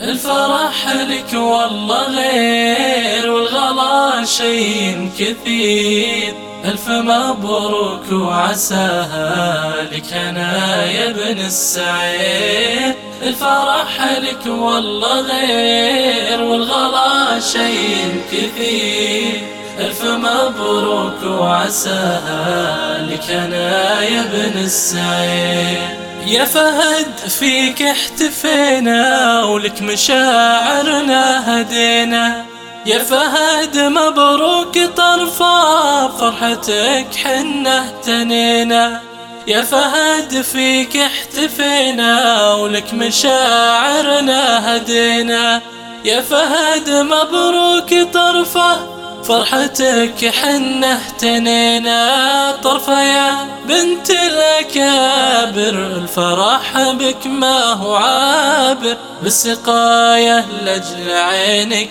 الفرح لك والله غير والغلا شيء كثير. ألف مبروك وعساها لك أنا يا ابن السعيد الفرح لك والله غير والغلا شيء كثير. ألف مبروك وعساها لك أنا يا ابن السعيد يا فهد فيك احتفينا ولك مشاعرنا هدينا. يا فهد مبروك طرفا فرحتك حنا اهتنينا. يا فهد فيك احتفينا ولك مشاعرنا هدينا. يا فهد مبروك طرفه فرحتك حنا اهتنينا طرفة يا بنت الأكابر الفرح بك ما هو عابر. بالسقاية لجل عينك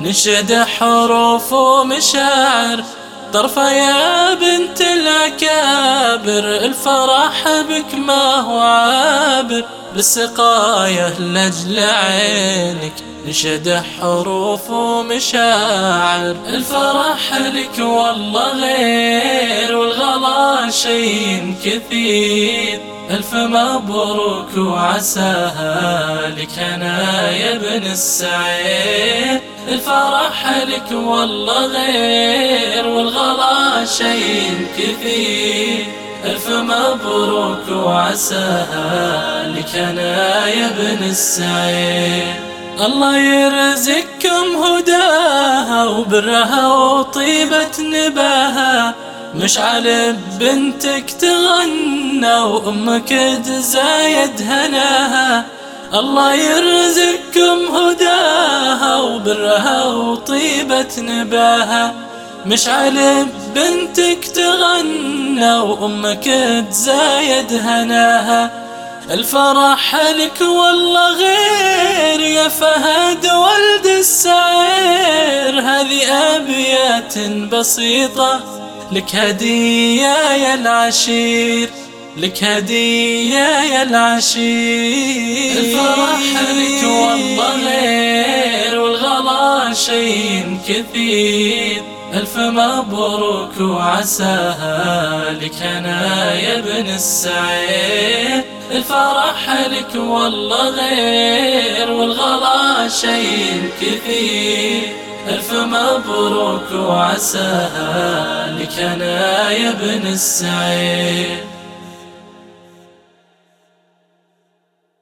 نشد حروف ومشاعر. طرفة يا بنت الأكابر الفرح بك ما هو عابر. بالسقاية لجل عينك نشد حروف ومشاعر الفرح لك والله غير والغلا شيء كثير ألف مبروك وعساها لك أنا يا ابن السعيد الفرح لك والله غير والغلا شيء كثير مبروك وعساها لك أنا يا ابن السعيد. الله يرزقكم هداها وبرها وطيبة نباها. مشعل بنتك تغنى وأمك تزايد هناها. الله يرزقكم هداها وبرها وطيبة نباها. مشعل بنتك تغنى وأمك تزايد هناها. الفرح لك والله غير يا فهد ولد السعير. هذه أبيات بسيطة لك هدية يا العشير لك هدية يا العشير. الفرح لك والله غير والغلا شيء كثير. ألف مبروك وعساها لك أنا يا ابن السعيد. الفرح لك والله غير والغلا شيء كثير. ألف مبروك وعساها لك أنا يا ابن السعيد.